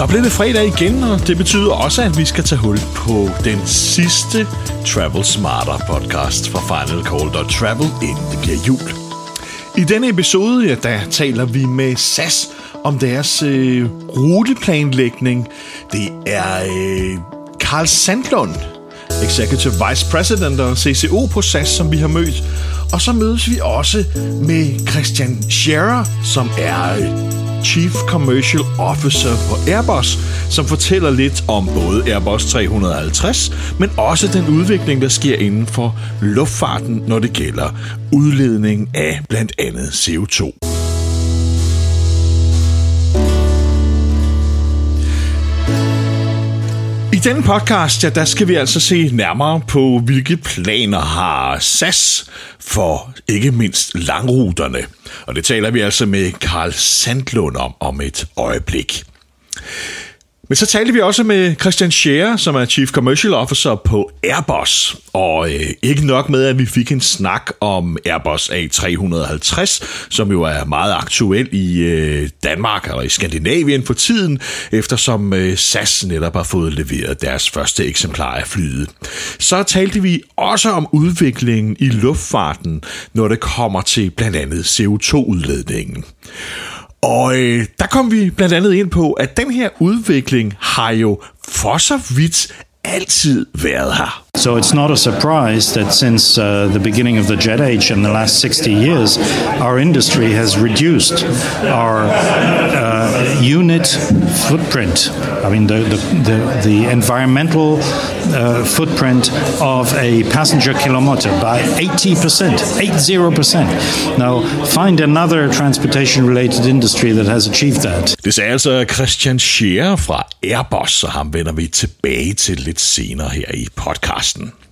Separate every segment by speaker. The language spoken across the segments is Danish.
Speaker 1: Så blev det fredag igen, og det betyder også, at vi skal tage hul på den sidste Travel Smarter podcast fra Final Call Travel, inden det bliver jul. I denne episode, ja, der taler vi med SAS om deres øh, ruteplanlægning. Det er øh, Carl Sandlund, Executive Vice President og CCO på SAS, som vi har mødt. Og så mødes vi også med Christian Scherer, som er øh, Chief Commercial Officer på Airbus, som fortæller lidt om både Airbus 350, men også den udvikling, der sker inden for luftfarten, når det gælder udledning af blandt andet CO2. Denne podcast, ja, der skal vi altså se nærmere på, hvilke planer har SAS for ikke mindst langruterne. Og det taler vi altså med Karl Sandlund om om et øjeblik. Men så talte vi også med Christian Scherer, som er Chief Commercial Officer på Airbus. Og øh, ikke nok med, at vi fik en snak om Airbus A350, som jo er meget aktuel i øh, Danmark eller i Skandinavien for tiden, eftersom øh, SAS netop har fået leveret deres første eksemplar af flyet. Så talte vi også om udviklingen i luftfarten, når det kommer til blandt andet CO2-udledningen. Og øh, der kom vi blandt andet ind på, at den her udvikling har jo for så vidt altid været her.
Speaker 2: So it's not a surprise that since uh, the beginning of the jet age in the last 60 years, our industry has reduced our uh, unit footprint. I mean, the, the, the, the environmental uh, footprint of a passenger kilometer by 80%, 80%. Now, find another transportation related industry that has achieved that.
Speaker 1: Det er altså Christian Scheer fra Airbus, og ham vender vi tilbage til lidt senere her i podcast. podcasten.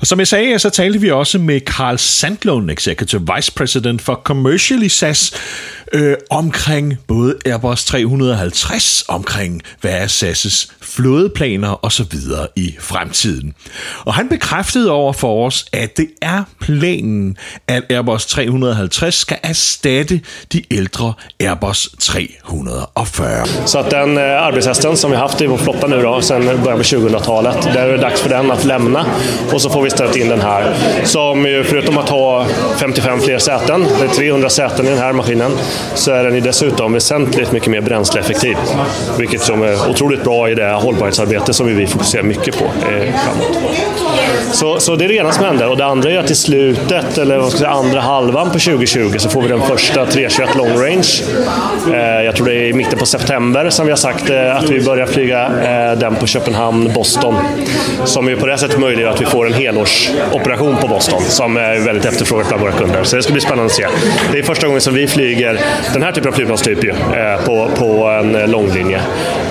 Speaker 1: Og som jeg sagde, så talte vi også med Carl Sandlund, Executive Vice President for Commercial i SAS, øh, omkring både Airbus 350, omkring hvad er SAS' flådeplaner og så videre i fremtiden. Og han bekræftede over for os, at det er planen, at Airbus 350 skal erstatte de ældre Airbus 340.
Speaker 3: Så den øh, arbejdshesten, som vi har haft i vår flotta nu då, sen början på 2000-talet, der er det dags for den at lämna och så får vi ställt in den här. Som ju förutom att ha 55 fler säten, det är 300 säten i den här maskinen, så är den ju dessutom väsentligt mycket mer bränsleeffektiv. Vilket som är otroligt bra i det hållbarhetsarbete som vi fokuserar mycket på eh, framåt. Så, så det är det ena som händer. Och det andra är att i slutet, eller vad ska säga, andra halvan på 2020, så får vi den första 321 long range. Eh, jag tror det är i mitten på september som vi har sagt eh, att vi börjar flyga eh, den på Köpenhamn, Boston. Som ju på det sättet möjliggör att vi får en helårsoperation på Boston som är väldigt efterfrågat bland våra kunder. Så det ska bli spännande att se. Det är första gången som vi flyger den här typen av flygplanstyp ju, eh, på, på en eh, långlinje.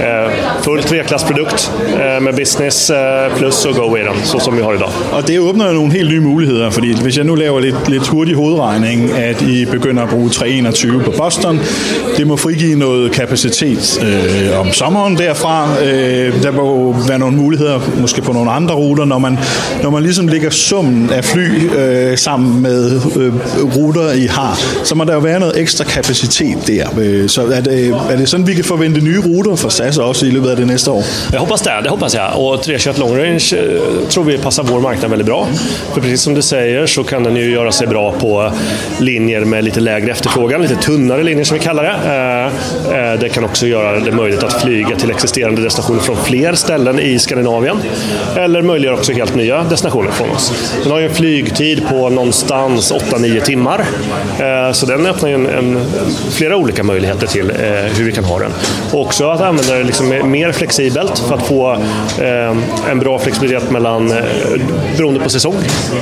Speaker 3: Eh, fullt V-klassprodukt eh, med business eh, plus og go i den, så som vi har i dag.
Speaker 4: Og det åbner jo nogle helt nye muligheder, fordi hvis jeg nu laver lidt, lidt hurtig hovedregning, at I begynder at bruge 321 på Boston, det må frigive noget kapacitet øh, om sommeren derfra. Øh, der må være nogle muligheder måske på nogle andre ruter, når man, når man ligesom ligger summen af fly øh, sammen med øh, ruter I har, så må der jo være noget ekstra kapacitet der. Øh, så er det, er det sådan, vi kan forvente nye ruter fra SAS også i løbet af det næste år?
Speaker 3: Jag hoppas det, det hoppas jag. Och 321 long range øh, tror vi passar vår marknad väldigt bra. För precis som du säger så kan den ju göra sig bra på eh, linjer med lite lägre efterfrågan, lite tunnare linjer som vi kallar det. Eh, eh, Det kan också göra det möjligt att flyga till existerande destinationer från fler ställen i Skandinavien. Eller möjliggör också helt nya destinationer från oss. Den har ju en flygtid på någonstans 8-9 timmar. Eh, Så den öppnar ju en, en, flera olika möjligheter till eh, hur vi kan ha den. Och också att använda det liksom mer flexibelt för att få eh, en bra flexibilitet mellan, eh, beroende på säsong.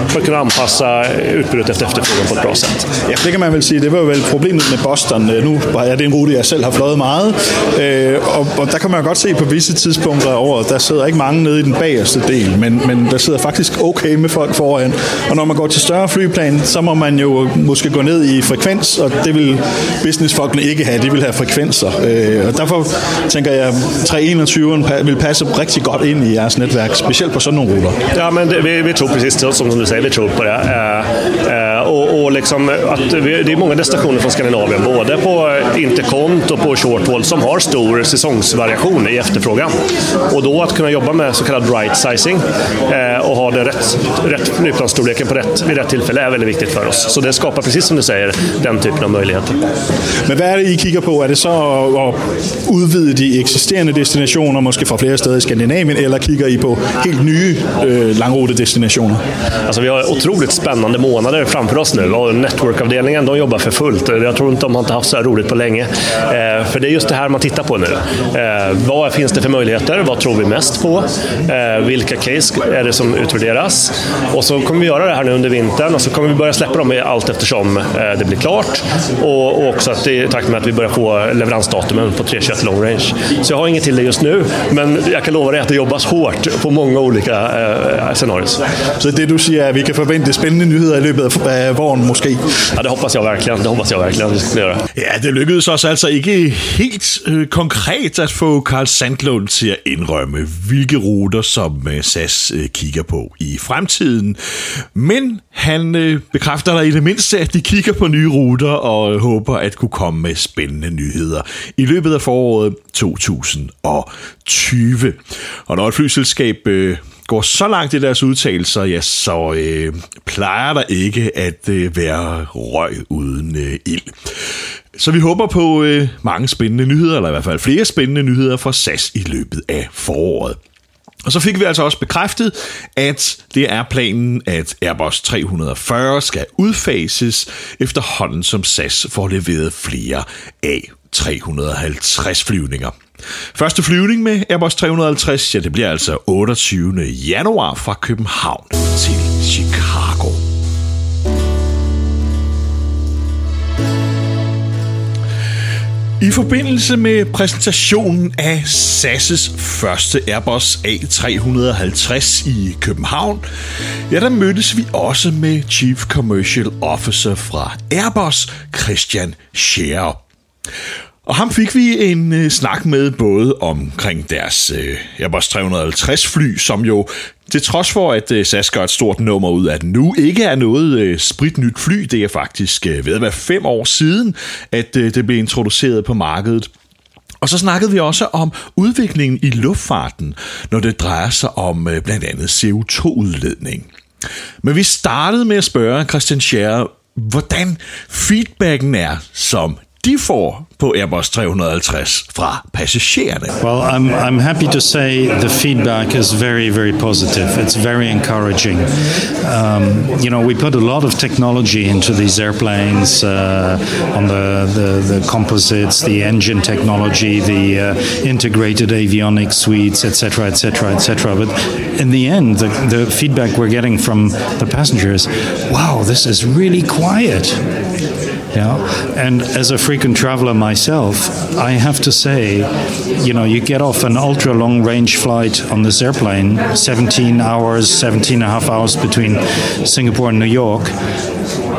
Speaker 3: För att kunna anpassa utbudet efter efterfrågan på ett bra sätt.
Speaker 4: Ja, det kan man väl säga, Det var väl problemet med Boston. Eh, nu är det en rute, jag själv har fløjet meget. eh och där kan man ju godt se på vissa tidspunkter av året, där sitter inte många nede i den bagerste del, men, men der sidder faktisk okay med folk foran. Og når man går til større flyplan, så må man jo måske gå ned i frekvens, og det vil businessfolkene ikke have. De vil have frekvenser. Eh, og derfor tænker jeg, Øh, at 321 vil passe rigtig godt ind i jeres netværk, specielt på sådan nogle ruter?
Speaker 3: Ja, men det, vi, vi tror precis som du säger, vi tror på det. Øh, øh, eh, eh, och, och liksom att vi, det är många destinationer från Skandinavien, både på interkont och på shortwall, som har stor säsongsvariation i efterfrågan. Och då att kunna jobba med så kallad right sizing eh, och ha det rätt, rätt flygplansstorleken på rätt, vid rätt tillfälle är väldigt viktigt för oss. Så det skapar, precis som du säger, den typen av möjligheter.
Speaker 4: Men hvad er det, I kigger på? Er det så at udvide de eksisterende destinationer, måske fra flere steder i Skandinavien, eller kigger I på helt nye øh, langrutedestinationer?
Speaker 3: Alltså, vi har otroligt spännande månader framför oss nu och networkavdelningen de jobbar för fullt. Jag tror inte de har inte haft så här roligt på länge. Eh, för det är just det här man tittar på nu. Eh, vad finns det för möjligheter? Vad tror vi mest på? Eh, vilka case är det som utvärderas? Och så kommer vi göra det här nu under vintern och så kommer vi börja släppa dem allt eftersom eh, det blir klart. Och, och också att i takt med att vi börjar få leveransdatumen på 321 long range. Så jag har inget till det just nu, men jag kan lova dig att det jobbas hårt på många olika eh, scenarier.
Speaker 4: Så det du siger er, at vi kan forvente spændende nyheder i løbet af våren måske?
Speaker 3: Ja, det hoppas jag verkligen. Det hoppas jag verkligen, vi ska göra.
Speaker 1: Ja, det lykkedes os altså ikke helt øh, konkret at få Carl Sandlund til at indrømme, hvilke ruter som øh, SAS øh, kigger på i fremtiden. Men han øh, bekræfter dig i det mindste, at de kigger på nye ruter og øh, håber at kunne komme med spændende nyheder i løbet af foråret 2020. Og når et flyselskab øh, går så langt i deres udtalelser, ja, så øh, plejer der ikke at øh, være røg uden øh, ild. Så vi håber på øh, mange spændende nyheder, eller i hvert fald flere spændende nyheder fra SAS i løbet af foråret. Og så fik vi altså også bekræftet, at det er planen, at Airbus 340 skal udfases efterhånden, som SAS får leveret flere af 350 flyvninger. Første flyvning med Airbus 350, ja, det bliver altså 28. januar fra København til Chicago. I forbindelse med præsentationen af SAS' første Airbus A350 i København, ja, der mødtes vi også med Chief Commercial Officer fra Airbus, Christian Scherer. Og ham fik vi en øh, snak med både omkring deres øh, Airbus 350 fly, som jo til trods for, at øh, SAS gør et stort nummer ud af den nu, ikke er noget øh, spritnyt fly. Det er faktisk øh, ved at være fem år siden, at øh, det blev introduceret på markedet. Og så snakkede vi også om udviklingen i luftfarten, når det drejer sig om øh, blandt andet CO2-udledning. Men vi startede med at spørge Christian Scherer, hvordan feedbacken er, som de får på Airbus 350 fra passagererne.
Speaker 2: Well, I'm, I'm happy to say the feedback is very, very positive. It's very encouraging. Um, you know, we put a lot of technology into these airplanes uh, on the, the, the, composites, the engine technology, the uh, integrated avionics suites, etc., etc., etc. But in the end, the, the feedback we're getting from the passengers, wow, this is really quiet. Yeah, and as a frequent traveler myself, I have to say, you know, you get off an ultra long range flight on this airplane, 17 hours, 17 and a half hours between Singapore and New York,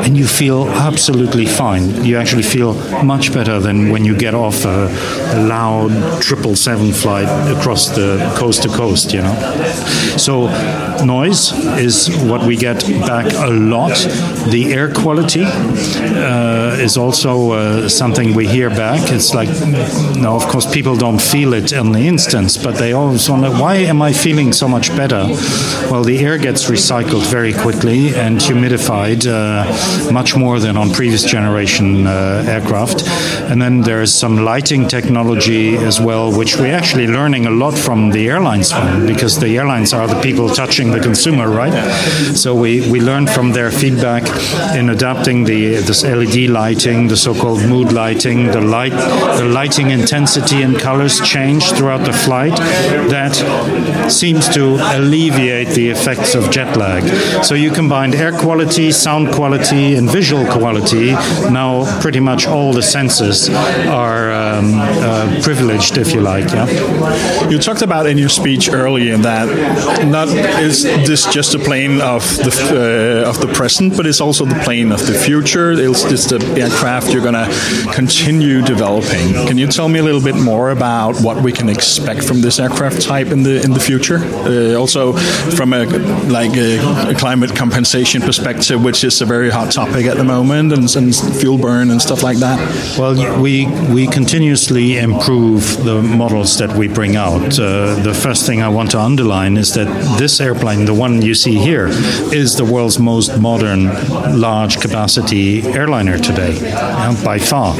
Speaker 2: and you feel absolutely fine. You actually feel much better than when you get off a, a loud triple seven flight across the coast to coast, you know. So, noise is what we get back a lot. The air quality uh, is also uh, something we hear back. It's like, now, of course, people don't feel it in the instance, but they always wonder, why am I feeling so much better? Well, the air gets recycled very quickly and humidified. Uh, much more than on previous generation uh, aircraft. And then there's some lighting technology as well, which we're actually learning a lot from the airlines from, because the airlines are the people touching the consumer, right? So we, we learned from their feedback in adapting the this LED lighting, the so-called mood lighting, the light, the lighting intensity and colors change throughout the flight. That seems to alleviate the effects of jet lag. So you combine air quality, sound quality, and visual quality, now pretty much all the senses are um, uh, privileged, if you like. Yeah.
Speaker 4: You talked about in your speech earlier that not is this just a plane of the uh, of the present, but it's also the plane of the future. It's, it's the aircraft you're going to continue developing. Can you tell me a little bit more about what we can expect from this aircraft type in the in the future? Uh, also, from a like a, a, climate compensation perspective, which is a very hot topic at the moment, and, and fuel burn and stuff like that.
Speaker 2: Well, we we continuously improve the models that we bring out. Uh, the first thing I want to underline is that this airplane, the one you see here, is the world's most modern large capacity airliner today, by far.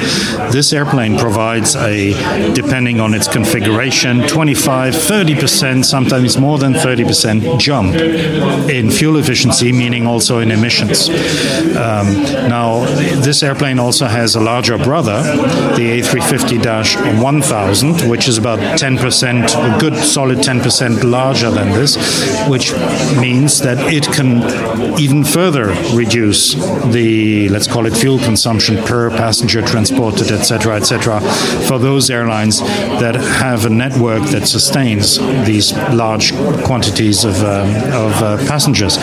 Speaker 2: This airplane provides a, depending on its configuration, 25, 30%, sometimes more than 30% jump in fuel efficiency, meaning also in emissions. Um, now, this airplane also has a larger brother, the A350 1000, which is about 10%, a good solid 10% larger than this, which means that it can even further reduce the, let's call it fuel consumption per passenger transported, etc., etc., for those airlines that have a network that sustains these large quantities of, um, of uh, passengers.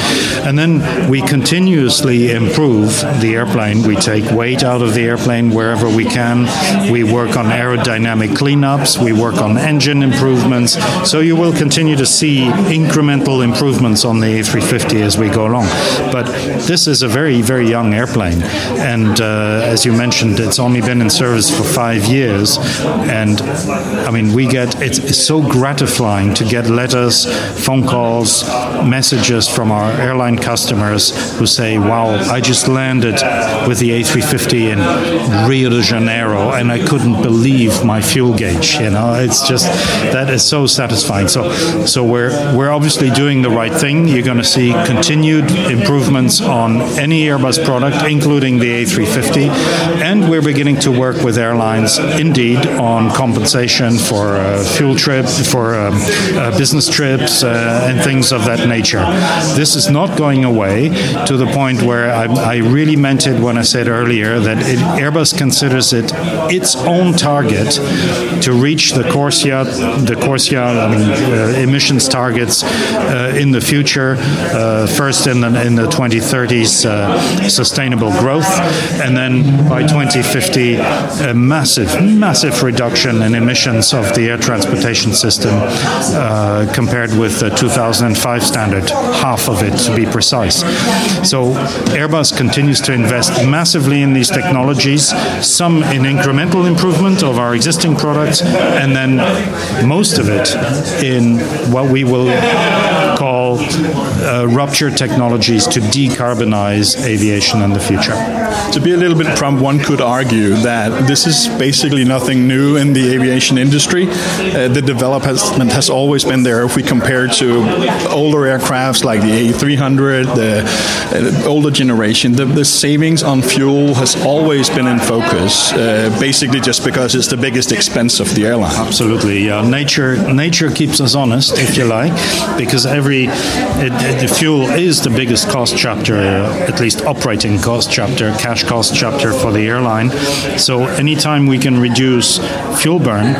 Speaker 2: And then we continuously improve the airplane. We take weight out of the airplane wherever we can. We work on aerodynamic cleanups. We work on engine improvements. So you will continue to see incremental improvements on the A350 as we go along. But this is a very, very young airplane. And uh, as you mentioned, it's only been in service for five years. And I mean, we get it's so gratifying to get letters, phone calls, messages from our airline customers who say, Wow, I just landed with the A350 in Rio de Janeiro and I couldn't believe my fuel gauge. You know, it's just that is so satisfying. So, so we're, we're obviously doing the right thing. You're going to see continued improvements on any Airbus product, including the A350. And we're beginning to work with airlines, indeed, on compensation for uh, fuel trips, for um, uh, business trips, uh, and things of that nature. This is not going away to the point where I, I really meant it when I said earlier that it, Airbus considers it its own target to reach the Corsia, the Corsia I mean, uh, emissions targets uh, in the future. Uh, first in the, in the 2030s, uh, sustainable growth, and then by 2050, a massive, massive reduction in emissions of the air transportation system uh, compared with the 2005 standard, half of it to be precise. So Airbus continues to invest massively in these technologies, some in incremental improvement of our existing products, and then most of it in what we will call uh, rupture technologies to decarbonize aviation in the future.
Speaker 4: To be a little bit prompt, one could argue that this is basically nothing new in the aviation industry. Uh, the development has always been there. If we compare to older aircrafts like the A300, the uh, older generation, the, the, savings on fuel has always been in focus. Uh, basically, just because it's the biggest expense of the airline.
Speaker 2: Absolutely, yeah. Nature, nature keeps us honest, if you like, because every it, the fuel is the biggest cost chapter, at least operating cost chapter, cash cost chapter for the airline. So anytime we can reduce fuel burn,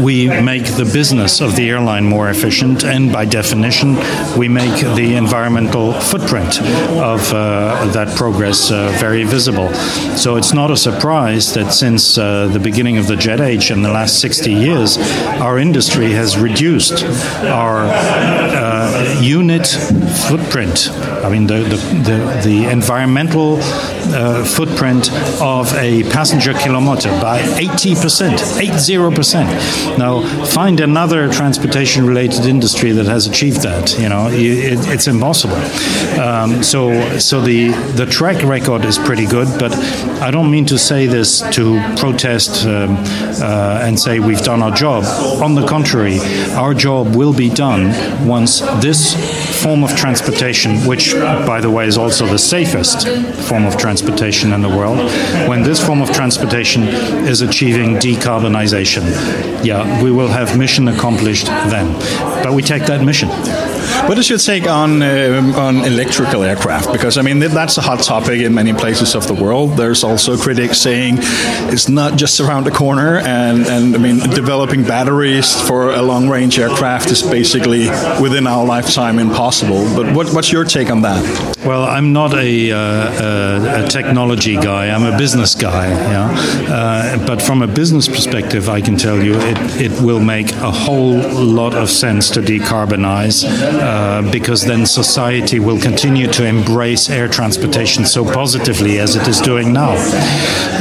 Speaker 2: we make the business of the airline more efficient, and by definition, we make the environmental footprint of uh, that progress uh, very visible. So it's not a surprise that since uh, the beginning of the jet age in the last 60 years, our industry has reduced our uh, unit footprint. I mean, the, the, the, the environmental uh, footprint of a passenger kilometer by 80%, 80%. Now, find another transportation related industry that has achieved that. You know, it, it's impossible. Um, so, so the, the track record is pretty good, but I don't mean to say this to protest um, uh, and say we've done our job. On the contrary, our job will be done once this form of transportation, which, by the way, is also the safest form of transportation in the world, when this form of transportation is achieving decarbonization. Yeah, we will have mission accomplished then. But we take that mission.
Speaker 4: What is your take on uh, on electrical aircraft? Because I mean that's a hot topic in many places of the world. There's also critics saying it's not just around the corner, and and I mean developing batteries for a long range aircraft is basically within our lifetime impossible. But what, what's your take on that?
Speaker 2: Well, I'm not a, uh, a, a technology guy. I'm a business guy. Yeah, uh, but from a business perspective, I can tell you it it will make a whole lot of sense to decarbonize uh, because then society will continue to embrace air transportation so positively as it is doing now.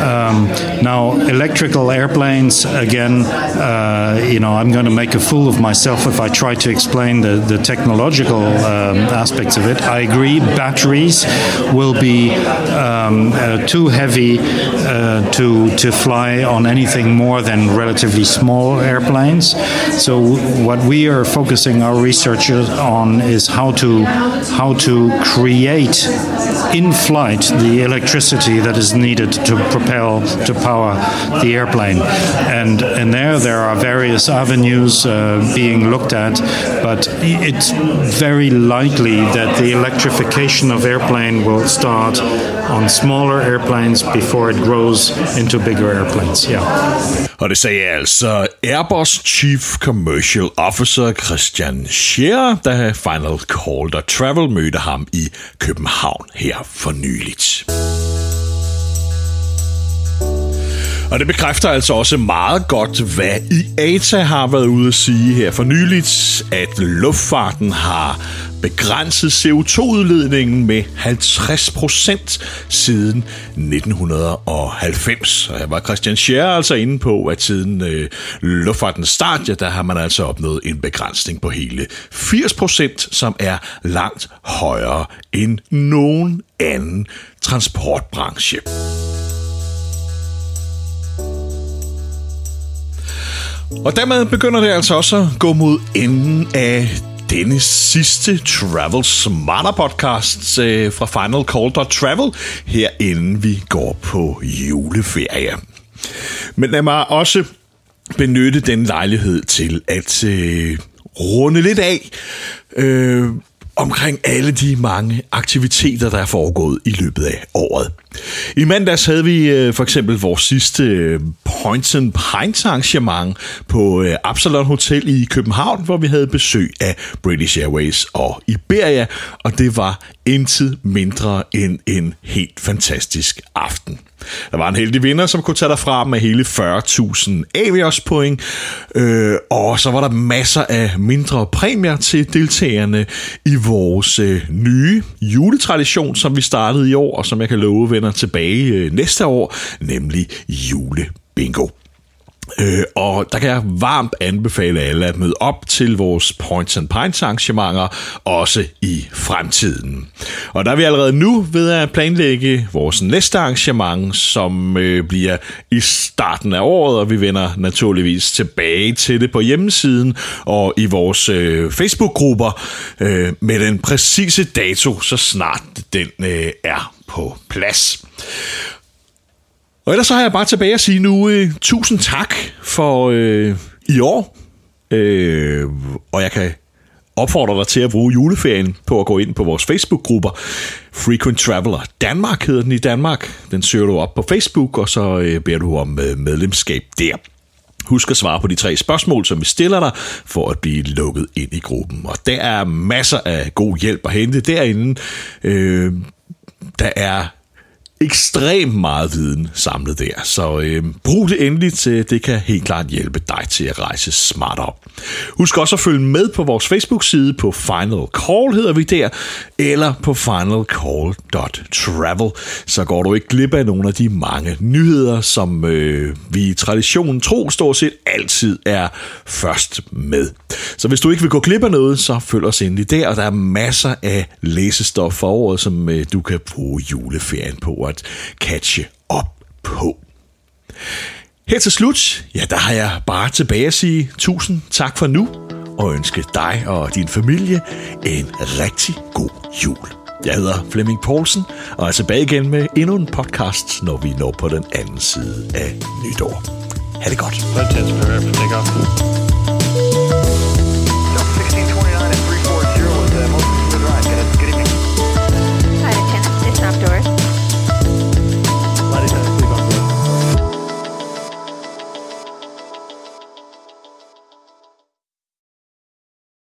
Speaker 2: Um, now, electrical airplanes, again, uh, you know, I'm going to make a fool of myself if I try to explain the, the technological um, aspects of it. I agree, batteries will be um, uh, too heavy uh, to, to fly on anything more than relatively small airplanes. So, what we are focusing our research on is how to, how to create in flight the electricity that is needed to propel to power the airplane. And and there there are various avenues uh, being looked at but it's very likely that the electrification of airplane will start on smaller airplanes before it grows into bigger airplanes. Yeah
Speaker 1: Og det sagde altså Airbus Chief Commercial Officer Christian Scherer, da Final Call der Travel mødte ham i København her for nyligt. Og det bekræfter altså også meget godt, hvad IATA har været ude at sige her for nyligt, at luftfarten har begrænset CO2-udledningen med 50% siden 1990. Og her var Christian Scher altså inde på, at siden øh, luftfartens start, ja, der har man altså opnået en begrænsning på hele 80%, som er langt højere end nogen anden transportbranche. Og dermed begynder det altså også at gå mod enden af denne sidste Travel Smarter podcast øh, fra Final Call Travel, her inden vi går på juleferie. Men lad mig også benytte den lejlighed til at øh, runde lidt af øh, omkring alle de mange aktiviteter, der er foregået i løbet af året. I mandags havde vi øh, for eksempel vores sidste øh, Points and Pints arrangement på øh, Absalon Hotel i København, hvor vi havde besøg af British Airways og Iberia, og det var intet mindre end en helt fantastisk aften. Der var en heldig vinder, som kunne tage derfra med hele 40.000 Avios point, øh, og så var der masser af mindre præmier til deltagerne i vores øh, nye juletradition, som vi startede i år, og som jeg kan love vender tilbage øh, næste år, nemlig julebingo. Øh, og der kan jeg varmt anbefale alle at møde op til vores Points and Pints arrangementer, også i fremtiden. Og der er vi allerede nu ved at planlægge vores næste arrangement, som øh, bliver i starten af året, og vi vender naturligvis tilbage til det på hjemmesiden og i vores øh, Facebook-grupper øh, med den præcise dato, så snart den øh, er på plads. Og ellers så har jeg bare tilbage at sige nu øh, tusind tak for øh, i år. Øh, og jeg kan opfordre dig til at bruge juleferien på at gå ind på vores Facebook-grupper. Frequent Traveler Danmark hedder den i Danmark. Den søger du op på Facebook, og så øh, beder du om øh, medlemskab der. Husk at svare på de tre spørgsmål, som vi stiller dig, for at blive lukket ind i gruppen. Og der er masser af god hjælp at hente derinde. Øh, der er ekstremt meget viden samlet der, så øh, brug det endelig til, det kan helt klart hjælpe dig til at rejse smart op. Husk også at følge med på vores Facebook-side på Final Call hedder vi der, eller på finalcall.travel, så går du ikke glip af nogle af de mange nyheder, som øh, vi i traditionen tro stort set altid er først med. Så hvis du ikke vil gå glip af noget, så følg os endelig der, og der er masser af læsestof for året, som øh, du kan bruge juleferien på at catche op på. Her til slut, ja, der har jeg bare tilbage at sige tusind tak for nu, og ønske dig og din familie en rigtig god jul. Jeg hedder Flemming Poulsen, og er tilbage igen med endnu en podcast, når vi når på den anden side af nytår. Ha' det godt.